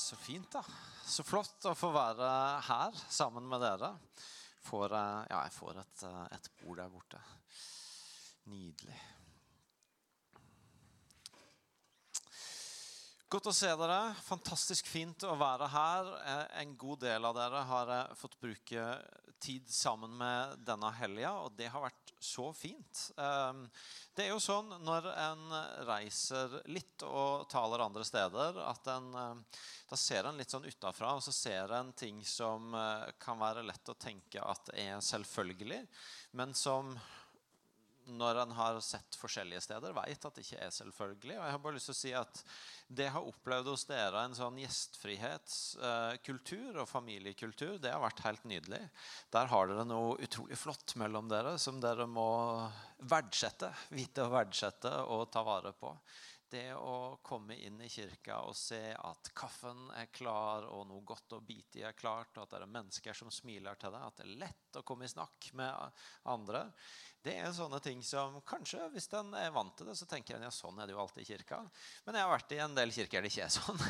Så fint, da. Så flott å få være her sammen med dere. Får, eh, ja, jeg får et, eh, et bord der borte. Nydelig. Godt å se dere. Fantastisk fint å være her. Eh, En god del av dere har fått bruke tid sammen med denne helga, og det har vært så fint. Eh, Det er jo sånn når en reiser litt og taler andre steder, at en, eh, da ser en litt sånn utafra, og så ser en ting som eh, kan være lett å tenke at er selvfølgelig, men som når en har sett forskjellige steder, vet at det ikke er selvfølgelig. Og jeg har bare lyst til å si at det jeg har opplevd hos dere, en sånn gjestfrihetskultur og familiekultur, det har vært helt nydelig. Der har dere noe utrolig flott mellom dere som dere må verdsette. Vite å verdsette og ta vare på. Det å komme inn i kirka og se at kaffen er klar, og noe godt å bite i er klart, og at det er mennesker som smiler til deg, at det er lett å komme i snakk med andre. Det er sånne ting som kanskje, hvis en er vant til det, så tenker en ja, sånn er det jo alltid i kirka. Men jeg har vært i en del kirker det ikke er sånn.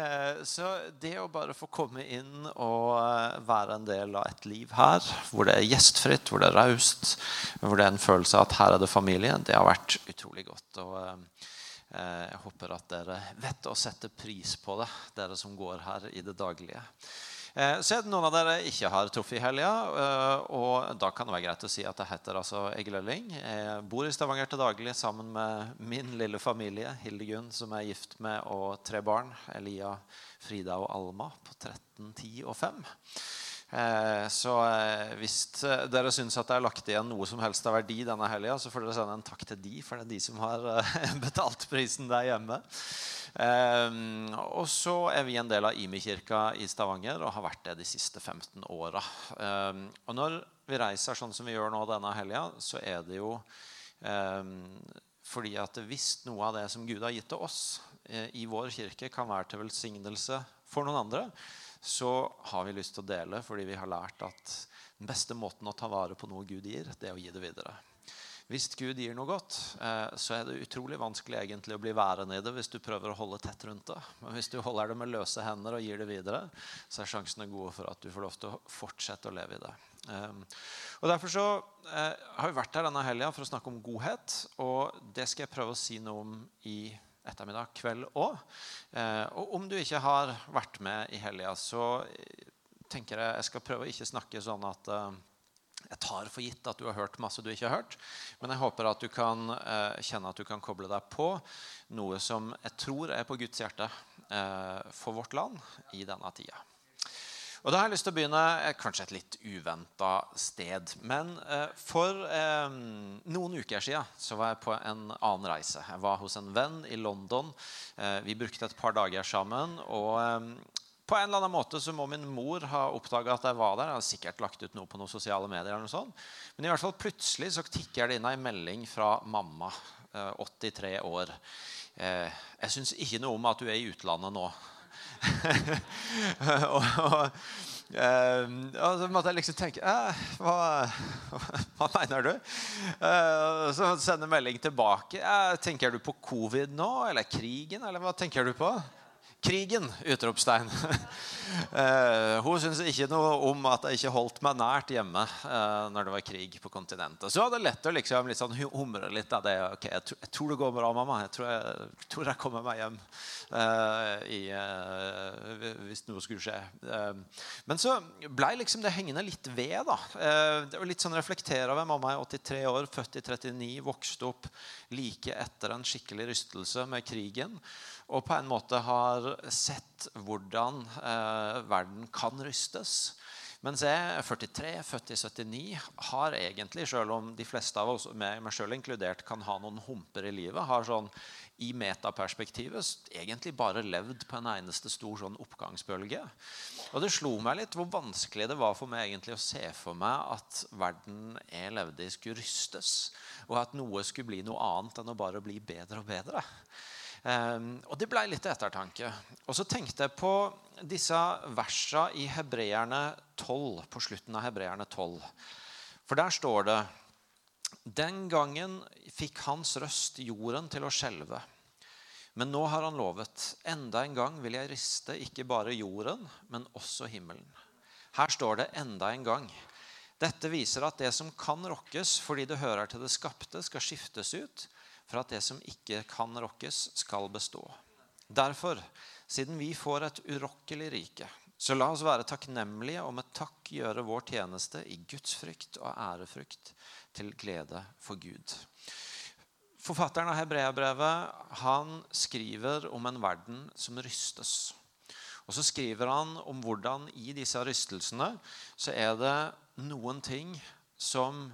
Eh, så det å bare få komme inn og eh, være en del av et liv her, hvor det er gjestfritt, hvor det er raust, hvor det er en følelse av at her er det familie, det har vært utrolig godt. Og eh, jeg håper at dere vet å sette pris på det, dere som går her i det daglige. Eh, Så er det noen av dere ikke har truffet i helga. eh, Og da kan det være greit å si at jeg heter altså Egil Elling. Jeg bor i Stavanger til daglig sammen med min lille familie. Hildegunn, som er gift med, og tre barn. Elia, Frida og Alma på 13, 10 og 5. Eh, Så eh, hvis eh, dere syns at det er lagt igjen noe som helst av verdi denne helga, så får dere sende en takk til de, for det er de som har betalt prisen der hjemme. Og så er vi en del av Imi-kirka i Stavanger og har vært det de siste 15 åra. Og når vi reiser sånn som vi gjør nå denne helga, så er det jo fordi at hvis noe av det som Gud har gitt til oss i vår kirke, kan være til velsignelse for noen andre, så har vi lyst til å dele fordi vi har lært at den beste måten å ta vare på noe Gud gir, det er å gi det videre. Hvis Gud gir noe godt, eh, så er det utrolig vanskelig egentlig å bli værende i det hvis du prøver å holde tett rundt det. Men hvis du holder det med løse hender og gir det videre, så er sjansene gode for at du får lov til å fortsette å leve i det. Um, og Derfor så eh, har vi vært her denne helga for å snakke om godhet. Og det skal jeg prøve å si noe om i ettermiddag kveld òg. Eh, og om du ikke har vært med i helga, så tenker jeg jeg skal prøve å ikke snakke sånn at eh, jeg tar for gitt at du har hørt masse du ikke har hørt. Men jeg håper at du kan eh, kjenne at du kan koble deg på noe som jeg tror er på Guds hjerte eh, for vårt land i denne tida. Og da har jeg lyst til å begynne eh, kanskje et litt uventa sted. Men eh, for eh, noen uker siden så var jeg på en annen reise. Jeg var hos en venn i London. Vi brukte et par dager sammen. og på en eller annen måte så må min mor ha oppdaga at jeg var der. Jeg har sikkert lagt ut noe på noen sosiale medier. eller noe sånt. Men i hvert fall plutselig så tikker det inn ei melding fra mamma, eh, 83 år. Jeg syns ikke noe om at du er i utlandet nå. og, og, eh, og så måtte jeg liksom tenke hva, hva mener du? Uh, så sende melding tilbake. Tenker du på covid nå, eller krigen, eller hva tenker du på? Krigen! utropstegn. Eh, hun syntes ikke noe om at jeg ikke holdt meg nært hjemme eh, når det var krig på kontinentet. Så var det lett å liksom, litt sånn humre litt av det. Okay, jeg, tror, det går bra, mamma. Jeg tror jeg, tror jeg kommer meg hjem uh, i, uh, hvis noe skulle skje. Uh, men så blei liksom det hengende litt ved. da. Det var litt sånn reflektere over mamma er 83 år, født i 39, vokste opp like etter en skikkelig rystelse med krigen og på en måte har sett hvordan eh, verden kan rystes. Mens jeg er 43, født i 79, har egentlig, selv om de fleste av oss, meg selv inkludert, kan ha noen humper i livet, har sånn i metaperspektivet egentlig bare levd på en eneste stor sånn oppgangsbølge. Og det slo meg litt hvor vanskelig det var for meg egentlig å se for meg at verden jeg levde i, skulle rystes, og at noe skulle bli noe annet enn å bare bli bedre og bedre. Um, og det ble litt ettertanke. Og så tenkte jeg på disse versa i Hebreerne 12, på slutten av Hebreerne 12. For der står det Den gangen fikk hans røst jorden til å skjelve. Men nå har han lovet enda en gang vil jeg riste ikke bare jorden, men også himmelen. Her står det enda en gang. Dette viser at det som kan rokkes fordi det hører til det skapte, skal skiftes ut for at det som ikke kan rokkes, skal bestå. Derfor, siden vi får et urokkelig rike, så la oss være takknemlige og med takk gjøre vår tjeneste i Guds frykt og ærefrykt til glede for Gud. Forfatteren av Hebreabrevet han skriver om en verden som rystes. Og så skriver han om hvordan i disse rystelsene så er det noen ting som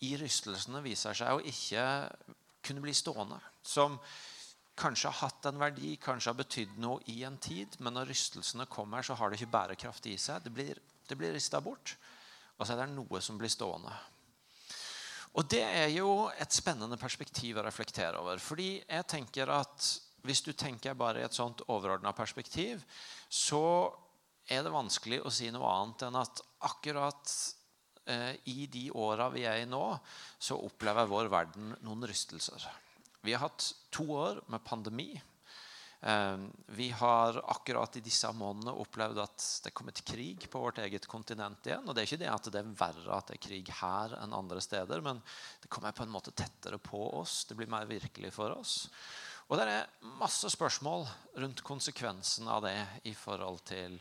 i rystelsene viser seg å ikke kunne bli stående. Som kanskje har hatt en verdi, kanskje har betydd noe i en tid, men når rystelsene kommer, så har det ikke bærekraft i seg. Det blir, det blir rista bort. Og så er det noe som blir stående. Og det er jo et spennende perspektiv å reflektere over. Fordi jeg tenker at hvis du tenker bare i et sånt overordna perspektiv, så er det vanskelig å si noe annet enn at akkurat i de åra vi er i nå, så opplever vår verden noen rystelser. Vi har hatt to år med pandemi. Eh, vi har akkurat i disse månedene opplevd at det er kommet krig på vårt eget kontinent igjen. Og det er ikke det at det er verre at det er krig her enn andre steder, men det kommer på en måte tettere på oss. Det blir mer virkelig for oss. Og det er masse spørsmål rundt konsekvensen av det i forhold til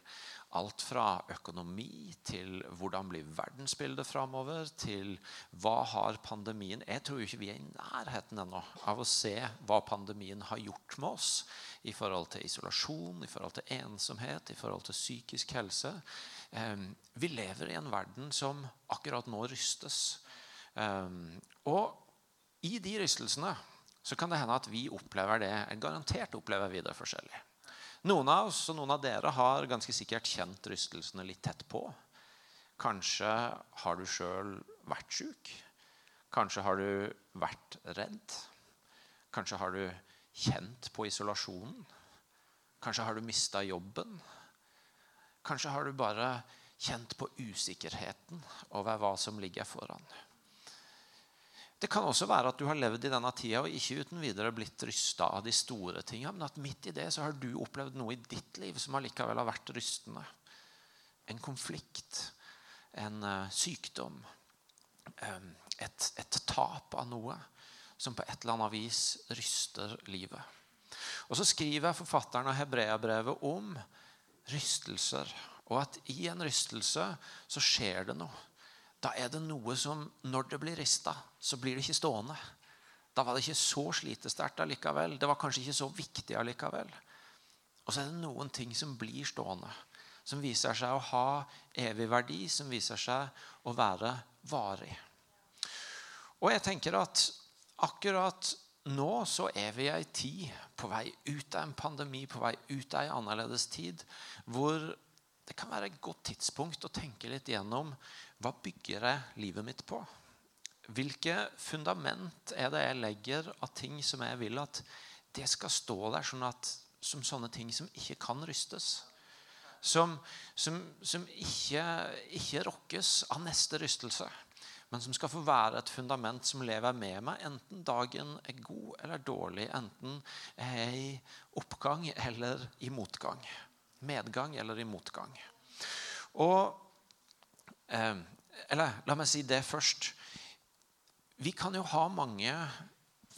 alt fra økonomi til hvordan blir verdensbildet framover, til hva har pandemien Jeg tror ikke vi er i nærheten ennå av å se hva pandemien har gjort med oss i forhold til isolasjon, i forhold til ensomhet, i forhold til psykisk helse. Ehm, vi lever i en verden som akkurat nå rystes. Ehm, og i de rystelsene så kan det hende at vi opplever det. Garantert opplever vi det forskjellig. Noen av oss og noen av dere har ganske sikkert kjent rystelsene litt tett på. Kanskje har du sjøl vært sjuk. Kanskje har du vært redd. Kanskje har du kjent på isolasjonen. Kanskje har du mista jobben. Kanskje har du bare kjent på usikkerheten over hva som ligger foran. Det kan også være at du har levd i denne tida og ikke uten videre blitt rysta av de store tingene, men at midt i det så har du opplevd noe i ditt liv som allikevel har vært rystende. En konflikt, en uh, sykdom, um, et, et, tap av noe som på et eller annet vis ryster livet. Og så skriver forfatteren av Hebreabrevet om rystelser, og at i en rystelse så skjer det noe da er det noe som Når det blir rista, så blir det ikke stående. Da var det ikke så slitesterkt allikevel. Det var kanskje ikke så viktig allikevel. Og så er det noen ting som blir stående. Som viser seg å ha evig verdi, som viser seg å være varig. Og jeg tenker at akkurat nå så er vi i ei tid på vei ut av en pandemi, på vei ut av en annerledes tid, hvor det kan være et godt tidspunkt å tenke litt gjennom hva bygger jeg livet mitt på? Hvilke fundament er det jeg legger av ting som jeg vil at det skal stå der sånn at, som sånne ting som ikke kan rystes? Som, som, som ikke, ikke rokkes av neste rystelse, men som skal få være et fundament som lever med meg, enten dagen er god eller dårlig, enten jeg er i oppgang eller i motgang. Medgang eller i motgang. Og eller la meg si det først. Vi kan jo ha mange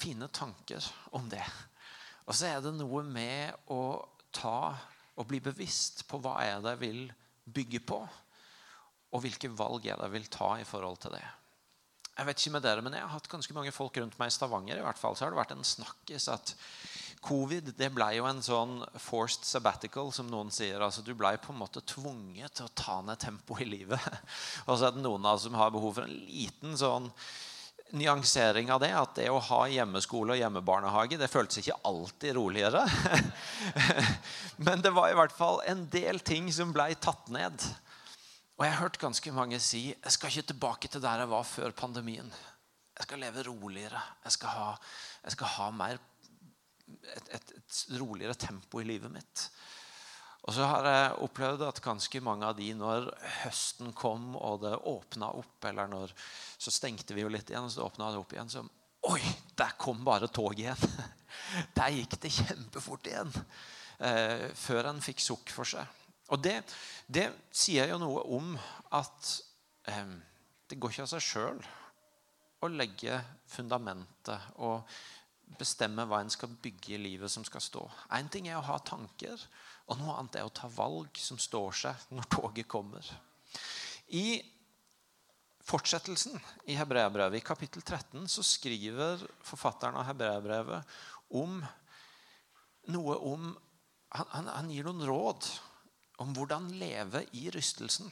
fine tanker om det. Og så er det noe med å ta og bli bevisst på hva er det jeg vil bygge på, og hvilke valg er det jeg vil ta i forhold til det. Jeg vet ikke med dere, men jeg har hatt ganske mange folk rundt meg i Stavanger. i hvert fall, så har det vært en snakkis at Covid det ble jo en sånn forced sabbatical, som noen sier. altså Du ble på en måte tvunget til å ta ned tempoet i livet. Og så er det noen av oss som har behov for en liten sånn nyansering av det. At det å ha hjemmeskole og hjemmebarnehage det føltes ikke alltid roligere. Men det var i hvert fall en del ting som ble tatt ned. Og jeg har hørt ganske mange si jeg skal ikke tilbake til der jeg var før pandemien. Jeg skal leve roligere. Jeg skal ha, jeg skal ha mer et, et, et, roligere tempo i livet mitt. Og så har jeg opplevd at ganske mange av de, når høsten kom og det åpna opp, eller når så stengte vi jo litt igjen, og så åpna det opp igjen, så Oi, der kom bare toget igjen. Der gikk det kjempefort igjen. Eh, før en fikk sukk for seg. Og det, det sier jo noe om at eh, det går ikke av seg sjøl å legge fundamentet og bestemme hva en skal bygge i livet som skal stå. Én ting er å ha tanker, og noe annet er å ta valg som står seg når toget kommer. I fortsettelsen i Hebreabrevet, i kapittel 13, så skriver forfatteren av Hebreabrevet om noe om han, han, han, gir noen råd om hvordan leve i rystelsen.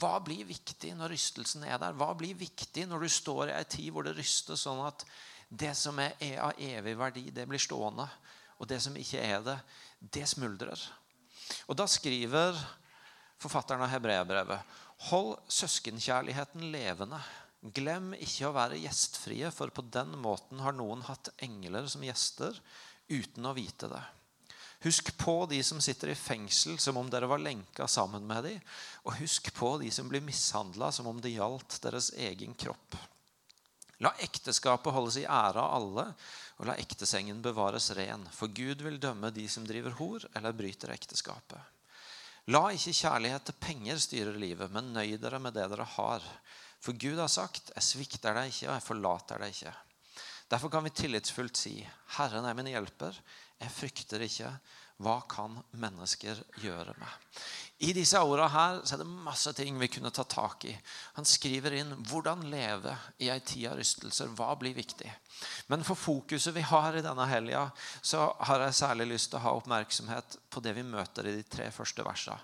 Hva blir viktig når rystelsen er der? Hva blir viktig når du står i ei tid hvor det ryster sånn at det som er av evig verdi, det blir stående. Og det som ikke er det, det smuldrer. Og da skriver forfatteren av Hebreabrevet Hold søskenkjærligheten levende. Glem ikke å være gjestfrie, for på den måten har noen hatt engler som gjester uten å vite det. Husk på de som sitter i fengsel som om dere var lenka sammen med dem. Og husk på de som blir mishandla som om det gjaldt deres egen kropp. La ekteskapet holdes i ære av alle, og la ektesengen bevares ren. For Gud vil dømme de som driver hor eller bryter ekteskapet. La ikke kjærlighet til penger styre livet, men nøy dere med det dere har. For Gud har sagt, 'Jeg svikter deg ikke, og jeg forlater deg ikke'. Derfor kan vi tillitsfullt si, 'Herren er min hjelper. Jeg frykter ikke. Hva kan mennesker gjøre meg?' I disse ordene her så er det masse ting vi kunne ta tak i. Han skriver inn hvordan leve i ei tid av rystelser. Hva blir viktig? Men for fokuset vi har i denne helga, så har jeg særlig lyst til å ha oppmerksomhet på det vi møter i de tre første versene.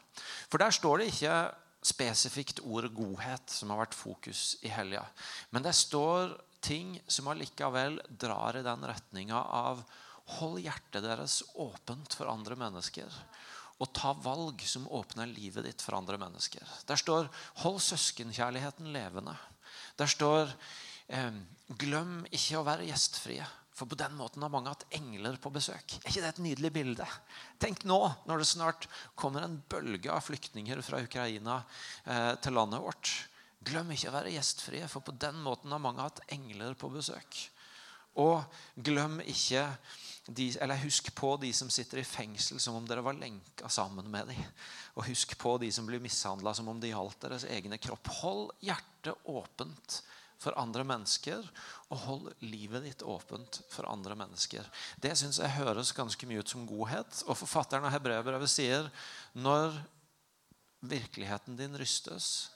For der står det ikke spesifikt ordet godhet som har vært fokus i helga. Men det står ting som allikevel drar i den retninga av hold hjertet deres åpent for andre mennesker og ta valg som åpner livet ditt for andre mennesker. Der står 'hold søskenkjærligheten levende'. Der står 'glem ikke å være gjestfrie'. For på den måten har mange hatt engler på besøk. Er ikke det et nydelig bilde? Tenk nå, når det snart kommer en bølge av flyktninger fra Ukraina eh, til landet vårt. Glem ikke å være gjestfrie, for på den måten har mange hatt engler på besøk. Og glem ikke de, eller Husk på de som sitter i fengsel som om dere var lenka sammen med dem. Og husk på de som blir mishandla som om det gjaldt deres egne kropp. Hold hjertet åpent for andre mennesker, og hold livet ditt åpent for andre mennesker. Det syns jeg høres ganske mye ut som godhet. Og forfatteren av Hebreabrevet sier når virkeligheten din rystes,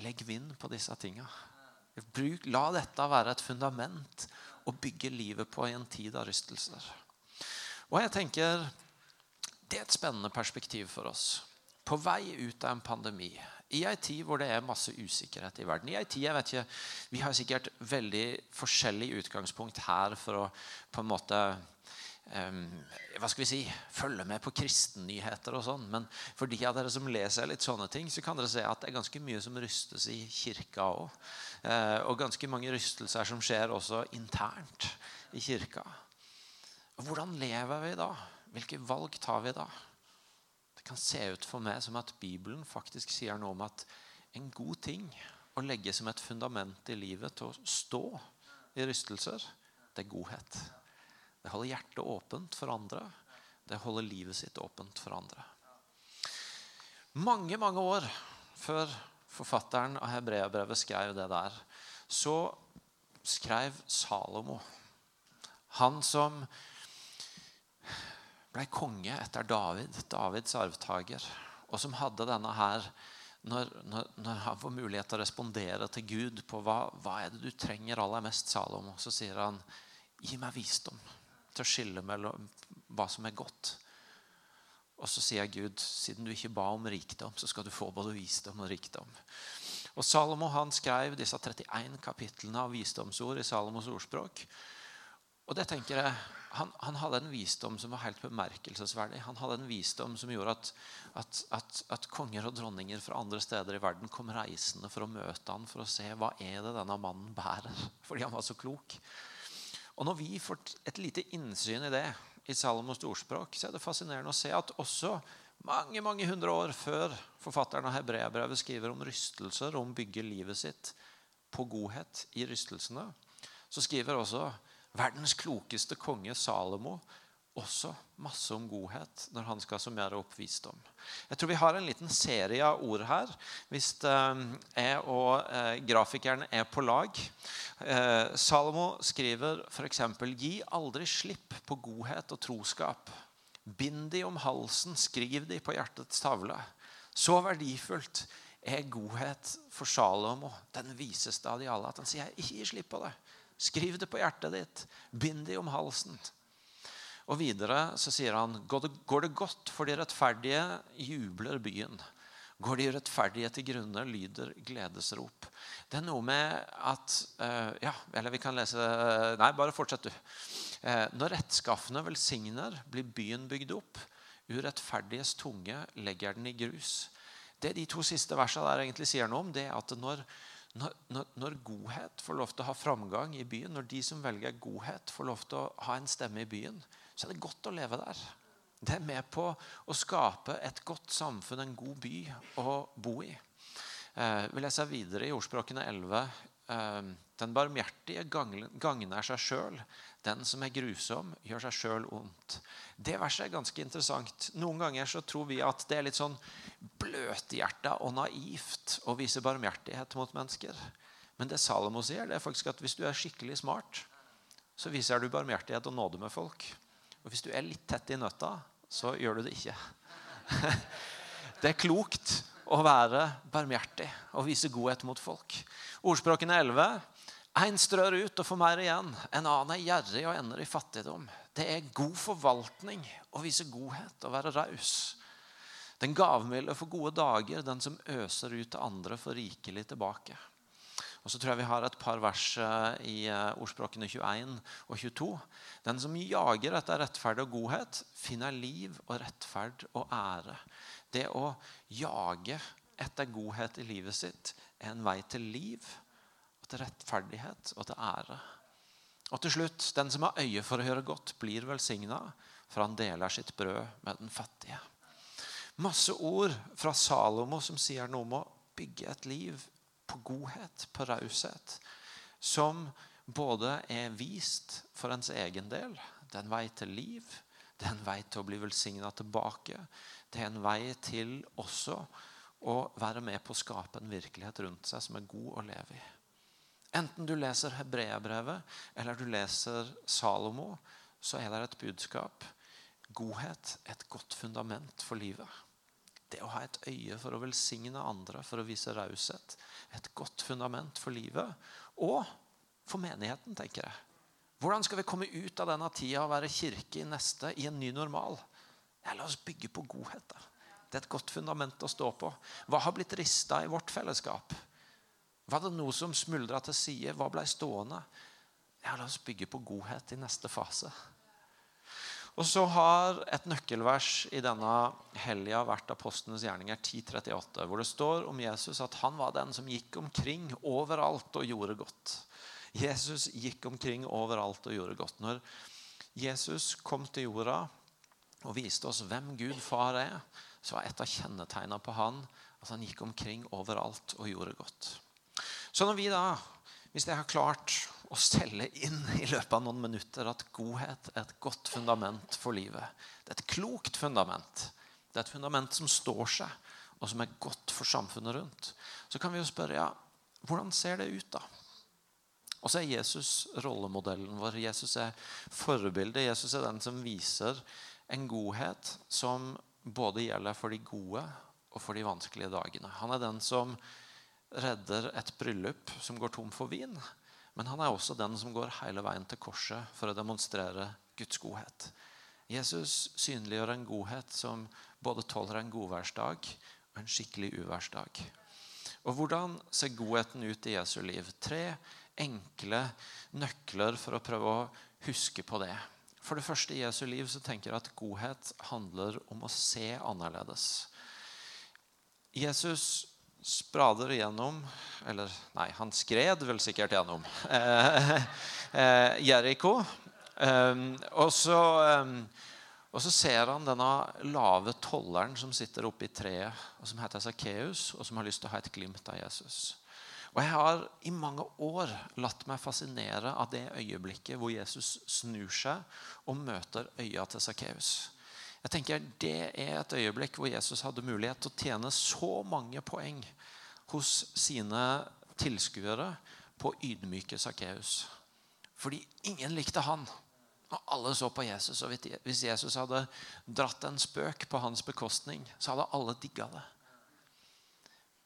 legg vind på disse tinga. La dette være et fundament å bygge livet på i en tid av rystelser. Og jeg tenker Det er et spennende perspektiv for oss. På vei ut av en pandemi, i ei tid hvor det er masse usikkerhet i verden. I ei tid, jeg vet ikke, Vi har sikkert veldig forskjellig utgangspunkt her for å på en måte hva skal vi si, følge med på kristennyheter og sånn. Men for de av dere som leser litt sånne ting, så kan dere se at det er ganske mye som rystes i kirka òg. Eh, og ganske mange rystelser som skjer også internt i kirka. Og hvordan lever vi da? Hvilke valg tar vi da? Det kan se ut for meg som at Bibelen faktisk sier noe om at en god ting å legge som et fundament i livet til å stå i rystelser, det er godhet. Det holder hjertet åpent for andre. Det holder livet sitt åpent for andre. Mange, mange år før forfatteren av Hebreabrevet skrev det der, så skrev Salomo. Han som ble konge etter David, Davids arvtaker, og som hadde denne her når, når, når, han får mulighet til å respondere til Gud på hva, hva er det du trenger aller mest, Salomo, så sier han gi meg visdom til å skille mellom hva som er godt. Og så sier Gud, siden du ikke ba om rikdom, så skal du få både visdom og rikdom. Og Salomo han skrev disse 31 kapitlene av visdomsord i Salomos ordspråk. Og det tenker jeg, han, han, hadde en visdom som var helt bemerkelsesverdig. Han hadde en visdom som gjorde at, at, at, at, konger og dronninger fra andre steder i verden kom reisende for å møte han, for å se hva er det denne mannen bærer. Fordi han var så klok. Og Når vi får et lite innsyn i det i Salomos ordspråk, så er det fascinerende å se at også mange mange hundre år før forfatteren av Hebreabrevet skriver om rystelser om bygge livet sitt på godhet i rystelsene, så skriver også Verdens klokeste konge Salomo også masse om godhet når han skal summere opp visdom. Jeg tror vi har en liten serie av ord her. Hvis eh, jeg og eh, grafikeren er på lag. Eh, Salomo skriver f.eks.: Gi aldri slipp på godhet og troskap. Bind de om halsen, skriv de på hjertets tavle. Så verdifullt er godhet for Salomo, den viseste av de alle, at han sier ikke gi slipp på det. Skriv det på hjertet ditt. Bind de om halsen. Og videre så sier han går det, godt for de rettferdige, jubler byen. Går de rettferdige til grunne, lyder gledesrop. Det er noe med at uh, Ja, eller vi kan lese Nei, bare fortsett, du. Uh, når rettskaffene velsigner, blir byen bygd opp. Urettferdiges tunge legger den i grus. Det de to siste versene der egentlig sier noe om, det er at når, når, når, godhet får lov til å ha framgang i byen, når de som velger godhet, får lov til å ha en stemme i byen, så er det godt å leve der. Det er med på å skape et godt samfunn, en god by å bo i. Eh, vi leser videre i ordspråkene 11. Eh, den barmhjertige gagner seg sjøl. Den som er grusom, gjør seg sjøl ondt. Det verset er ganske interessant. Noen ganger så tror vi at det er litt sånn bløthjerta og naivt å vise barmhjertighet mot mennesker. Men det Salomo sier, det er faktisk at hvis du er skikkelig smart, så viser du barmhjertighet og nåde med folk. Og hvis du er litt tett i nøtta, så gjør du det ikke. Det er klokt å være barmhjertig og vise godhet mot folk. Ordspråkene 11. Én strør ut og får mer igjen. En annen er gjerrig og ender i fattigdom. Det er god forvaltning å vise godhet og være raus. Den gavmilde får gode dager. Den som øser ut til andre, får rikelig tilbake. Og så tror jeg vi har et par vers eh, i eh, ordspråkene 21 og 22. Den som jager etter rettferd og godhet, finner liv og rettferd og ære. Det å jage etter godhet i livet sitt er en vei til liv, til rettferdighet og til ære. Og til slutt, den som har øye for å gjøre godt, blir velsigna, for han deler sitt brød med den fattige. Masse ord fra Salomo som sier noe om å bygge et liv på godhet, på raushet, som både er vist for ens egen del. Det er en vei til liv. Det er en vei til å bli velsigna tilbake. Det er en vei til også å være med på å skape en virkelighet rundt seg som er god å leve i. Enten du leser Hebreabrevet eller du leser Salomo, så er det et budskap. Godhet er et godt fundament for livet. Det å ha et øye for å velsigne andre, for å vise raushet, et godt fundament for livet og for menigheten, tenker jeg. Hvordan skal vi komme ut av denne tida og være kirke i neste, i en ny normal? Ja, la oss bygge på godhet. Da. Det er et godt fundament å stå på. Hva har blitt rista i vårt fellesskap? Var det noe som smuldra til side? Hva ble stående? Ja, la oss bygge på godhet i neste fase. Og så har et nøkkelvers i denne helga vært apostlenes gjerninger 10.38, hvor det står om Jesus at han var den som gikk omkring overalt og gjorde godt. Jesus gikk omkring overalt og gjorde godt. Når Jesus kom til jorda og viste oss hvem Gud far er, så var et av kjennetegnene på han at han gikk omkring overalt og gjorde godt. Så når vi da, hvis jeg har klart å selge inn i løpet av noen minutter at godhet er et godt fundament for livet. Det er et klokt fundament. Det er et fundament som står seg, og som er godt for samfunnet rundt. Så kan vi jo spørre ja, hvordan ser det ut, da? Og så er Jesus rollemodellen vår. Jesus er forbildet. Jesus er den som viser en godhet som både gjelder for de gode og for de vanskelige dagene. Han er den som redder et bryllup som går tom for vin. Men han er også den som går hele veien til korset for å demonstrere Guds godhet. Jesus synliggjør en godhet som både tåler en godværsdag og en skikkelig uværsdag. Og Hvordan ser godheten ut i Jesu liv? Tre enkle nøkler for å prøve å huske på det. For det første i Jesu liv så tenker jeg at godhet handler om å se annerledes. Jesus sprader gjennom Eller nei, han skred vel sikkert gjennom eh, eh, Jeriko. Eh, og, så, eh, og så ser han denne lave tolleren som sitter oppe i treet, og som heter Sakkeus, og som har lyst til å ha et glimt av Jesus. Og jeg har i mange år latt meg fascinere av det øyeblikket hvor Jesus snur seg og møter øya til Sakkeus. Jeg tenker Det er et øyeblikk hvor Jesus hadde mulighet til å tjene så mange poeng hos sine tilskuere på ydmyke Sakkeus. Fordi ingen likte han. Og alle så på Jesus. Og hvis Jesus hadde dratt en spøk på hans bekostning, så hadde alle digga det.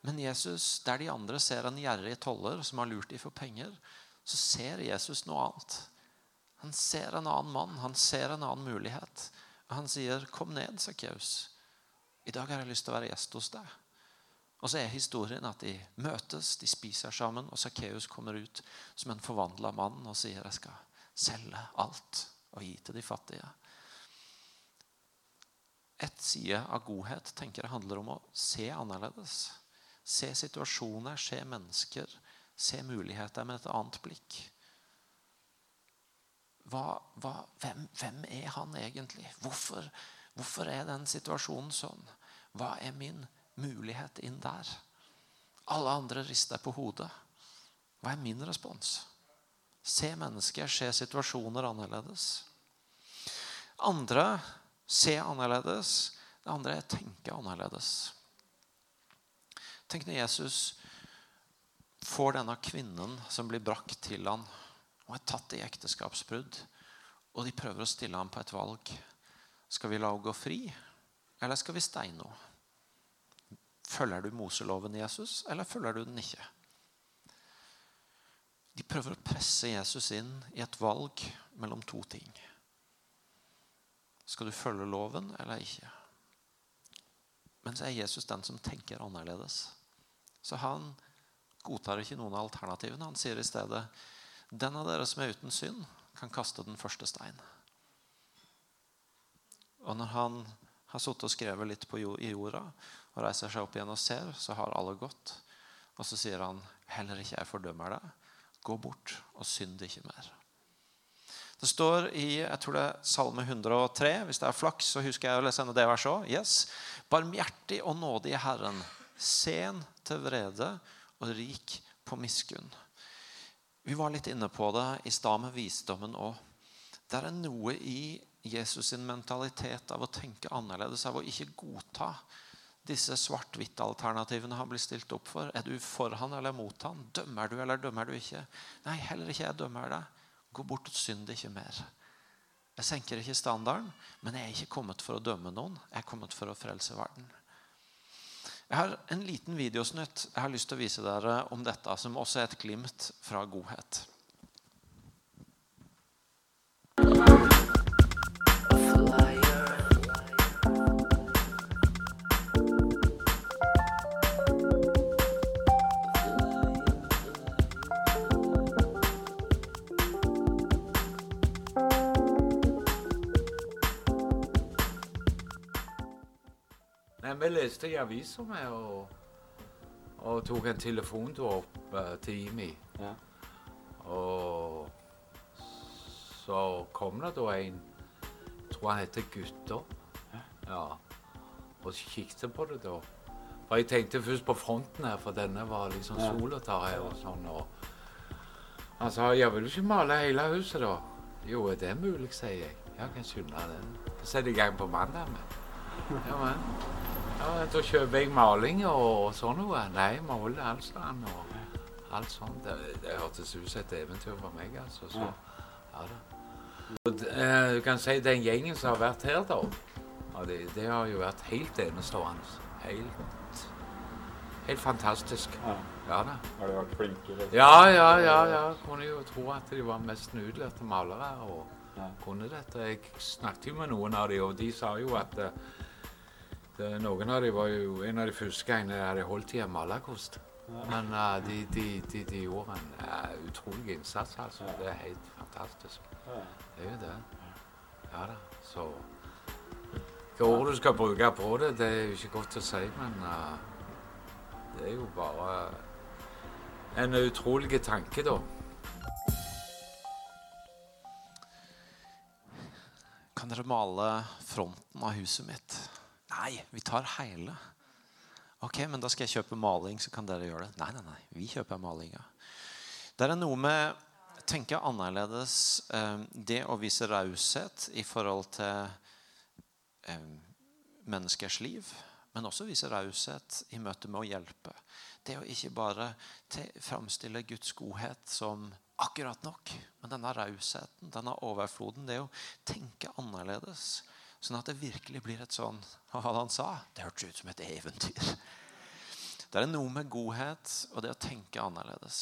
Men Jesus, der de andre ser en gjerrig toller som har lurt dem for penger, så ser Jesus noe annet. Han ser en annen mann, han ser en annen mulighet. Han sier, 'Kom ned, Sakkeus. I dag har jeg lyst til å være gjest hos deg.' Og så er historien at de møtes, de spiser sammen, og Sakkeus kommer ut som en forvandla mann og sier, 'Jeg skal selge alt og gi til de fattige'. Et side av godhet tenker jeg handler om å se annerledes. Se situasjoner, se mennesker, se muligheter med et annet blikk. Hva, hva, hvem, hvem, er han egentlig? Hvorfor, hvorfor, er den situasjonen sånn? Hva er min mulighet inn der? Alle andre rister på hodet. Hva er min respons? Se mennesker, se situasjoner annerledes. Andre se annerledes. Det andre er tenke annerledes. Tenk når Jesus får denne kvinnen som blir brakt til han og er tatt i ekteskapsbrudd, og de prøver å stille ham på et valg. Skal vi la henne gå fri, eller skal vi steine henne? Følger du Moseloven, Jesus, eller følger du den ikke? De prøver å presse Jesus inn i et valg mellom to ting. Skal du følge loven eller ikke? Men så er Jesus den som tenker annerledes. Så han godtar ikke noen av alternativene. Han sier i stedet den av dere som er uten synd, kan kaste den første stein. Og når han har sittet og skrevet litt på i jorda og reiser seg opp igjen og ser, så har alle gått. Og så sier han heller ikke jeg fordømmer deg. Gå bort og synd ikke mer. Det står i jeg tror det er Salme 103. Hvis det er flaks, så husker jeg å lese det verset òg. Yes. Barmhjertig og nådig Herren, sen til vrede og rik på miskunn. Vi var litt inne på det i stad med visdommen òg. Det er noe i Jesus' sin mentalitet av å tenke annerledes, av å ikke godta disse svart-hvitt-alternativene han blir stilt opp for. Er du for han eller mot han? Dømmer du eller dømmer du ikke? Nei, heller ikke jeg dømmer deg. Gå bort og synd ikke mer. Jeg senker ikke standarden, men jeg er ikke kommet for å dømme noen. Jeg er kommet for å frelse verden. Jeg har en liten videosnutt jeg har lyst til å vise dere om dette, som også er et glimt fra godhet. Vi leste i avisa og, og tok en telefontur opp uh, til Imi. Ja. Og så kom det da en tror han heter Gutter. Ja. Og så kikket på det da. For jeg tenkte først på fronten her, for denne var liksom ja. sola tar her og sånn. Og han sa jeg vil ikke male hele huset, da? Jo, er det mulig, sier jeg. Ja, kan skynde den. Så setter jeg i gang på mandag. Ja, men. Ja, Da kjøper jeg maling og, sånn noe. Nei, måler alt sånn. Og alt sånt. Det, det hørtes ut som et eventyr for meg, altså. Så, ja da. Og, eh, du kan si den gjengen som har vært her, da, det, det, har jo vært helt enestående. Helt, helt fantastisk. Ja. ja da. Har de vært flinke? Liksom? Ja, ja, ja, ja. Kunne jo tro at de var mest utlærte malere og ja. kunne dette. Jeg snakket jo med noen av dem, og de sa jo at uh, det, noen av dem var jo en av de første gangene jeg hadde holdt i en malerkost. Men uh, de, de, de, de, gjorde en uh, utrolig innsats, altså. Det er helt fantastisk. Det er jo det. Ja da. Så Hva ord du skal bruke på det, det er jo ikke godt å si, men uh, det er jo bare en utrolig tanke, da. Kan dere male fronten av huset mitt? Nei, vi tar hele. Ok, men da skal jeg kjøpe maling, så kan dere gjøre det. Nei, nei, nei. Vi kjøper malinga. Det er noe med å tenke annerledes. eh, Det å vise raushet i forhold til eh, menneskers liv, men også vise raushet i møte med å hjelpe. Det å ikke bare framstille Guds godhet som akkurat nok, men denne rausheten, denne overfloden, det å tenke annerledes. Sånn at det virkelig blir et sånn Og Hva han sa? Det hørtes ut som et eventyr. Det er noe med godhet og det å tenke annerledes.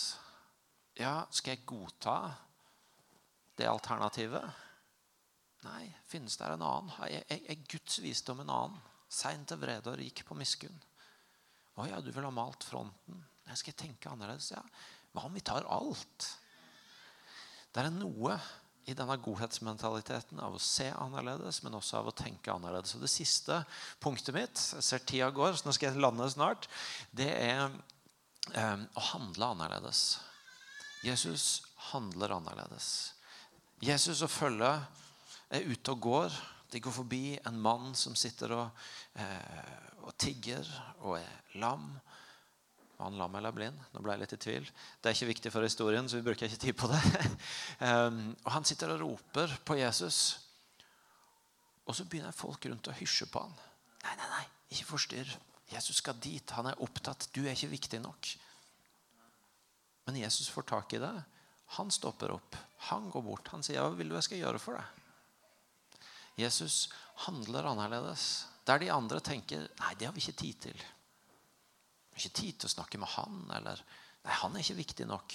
Ja, skal jeg godta det alternativet? Nei, finnes det en annen? Er, Guds visdom en annen? Sein til vrede og rik på miskunn. Å ja, du vil ha malt fronten. Jeg skal tenke annerledes. Ja, hva om vi tar alt? Det er noe i denne godhetsmentaliteten av å se annerledes, men også av å tenke annerledes. Og Det siste punktet mitt jeg ser tida går, så nå skal jeg lande snart, det er eh, å handle annerledes. Jesus handler annerledes. Jesus og følget er ute og går. De går forbi en mann som sitter og, eh, og tigger og er lam. Var han lam eller blind? Nå ble jeg litt i tvil. Det er ikke viktig for historien, så vi bruker ikke tid på det. um, og Han sitter og roper på Jesus. Og så begynner folk rundt å hysje på han. Nei, nei, nei, ikke forstyrr. Jesus skal dit. Han er opptatt. Du er ikke viktig nok. Men Jesus får tak i det. Han stopper opp. Han går bort. Han sier, 'Hva vil du jeg skal gjøre for deg?' Jesus handler annerledes. Der de andre tenker, 'Nei, det har vi ikke tid til'. Vi har ikke tid til å snakke med han. Eller 'Nei, han er ikke viktig nok.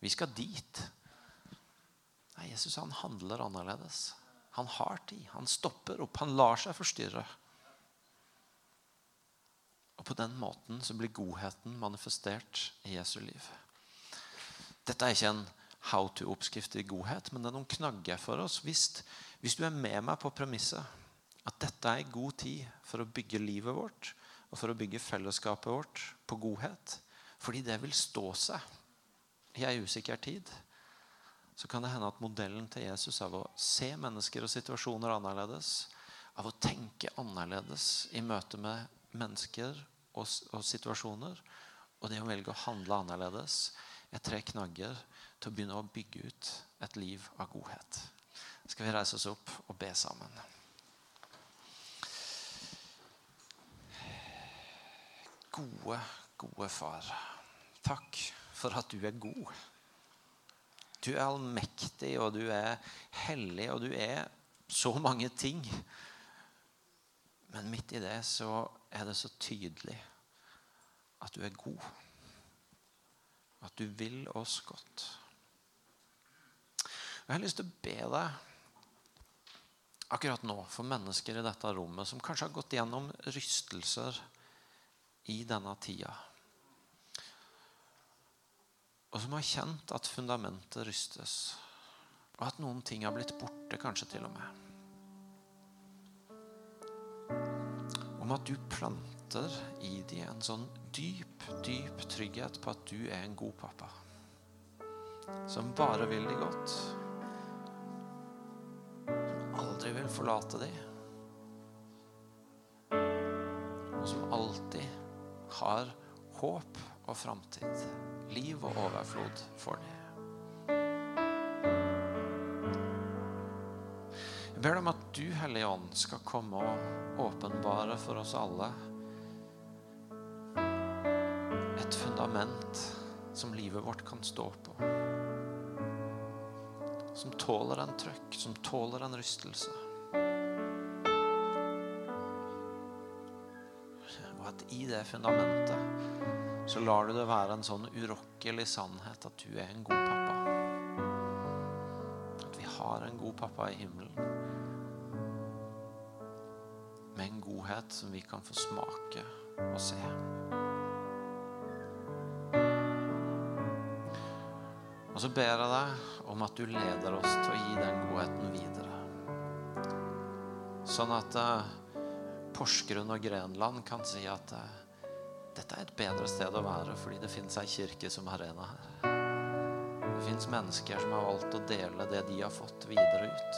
Vi skal dit'. Nei, Jesus han handler annerledes. Han har tid. Han stopper opp. Han lar seg forstyrre. Og på den måten så blir godheten manifestert i Jesu liv. Dette er ikke en how to-oppskrift i godhet, men det er noen knagger for oss. Hvis, hvis du er med meg på premisset at dette er god tid for å bygge livet vårt og for å bygge fellesskapet vårt på godhet, fordi det vil stå seg i ei usikker tid, så kan det hende at modellen til Jesus av å se mennesker og situasjoner annerledes, av å tenke annerledes i møte med mennesker og, og situasjoner, og det å velge å handle annerledes, er tre knagger til å begynne å bygge ut et liv av godhet. Skal vi reise oss opp og be sammen? Gode, gode far. Takk for at du er god. Du er allmektig, og du er hellig, og du er så mange ting. Men midt i det så er det så tydelig at du er god. At du vil oss godt. Jeg har lyst til å be deg akkurat nå for mennesker i dette rommet som kanskje har gått gjennom rystelser i denne tida. Og som har kjent at fundamentet rystes. Og at noen ting har blitt borte, kanskje til og med. Om at du planter i dem en sånn dyp, dyp trygghet på at du er en god pappa. Som bare vil de godt. Som aldri vil forlate dem. Har håp og framtid. Liv og overflod for dem. Jeg ber deg om at du, Hellige Ånd, skal komme og åpenbare for oss alle et fundament som livet vårt kan stå på. Som tåler en trøkk, som tåler en rystelse. Det fundamentet så lar du det være en sånn urokkelig sannhet at du er en god pappa. At vi har en god pappa i himmelen. Med en godhet som vi kan få smake og se. Og så ber jeg deg om at du leder oss til å gi den godheten videre. Sånn at eh, Porsgrunn og Grenland kan si at eh, dette er et bedre sted å være fordi det finnes ei kirke som arena her. Det fins mennesker som har valgt å dele det de har fått, videre ut.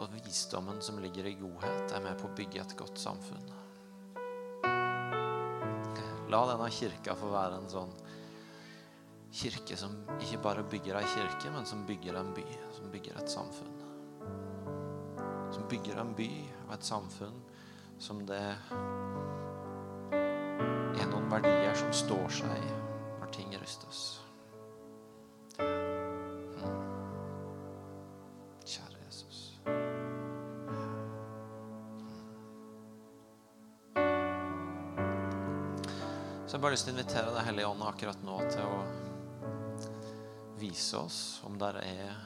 Og visdommen som ligger i godhet, er med på å bygge et godt samfunn. La denne kirka få være en sånn kirke som ikke bare bygger ei kirke, men som bygger en by, som bygger et samfunn. Som bygger en by og et samfunn som det er noen verdier som står seg når ting rystes. Mm. Kjære Jesus. Så jeg har bare lyst til å invitere Deg Hellige Ånd akkurat nå til å vise oss om det er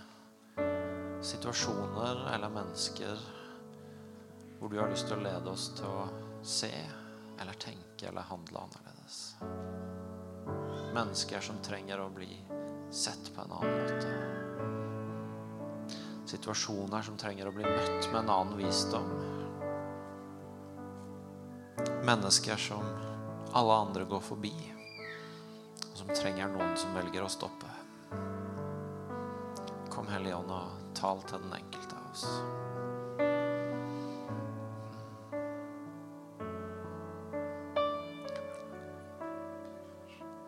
situasjoner eller mennesker hvor du har lyst til å lede oss til å se eller tenke eller handle annerledes. Mennesker som trenger å bli sett på en annen måte. Situasjoner som trenger å bli møtt med en annen visdom. Mennesker som alle andre går forbi, og som trenger noen som velger å stoppe. Kom Hellige Ånd og tal til den enkelte av oss.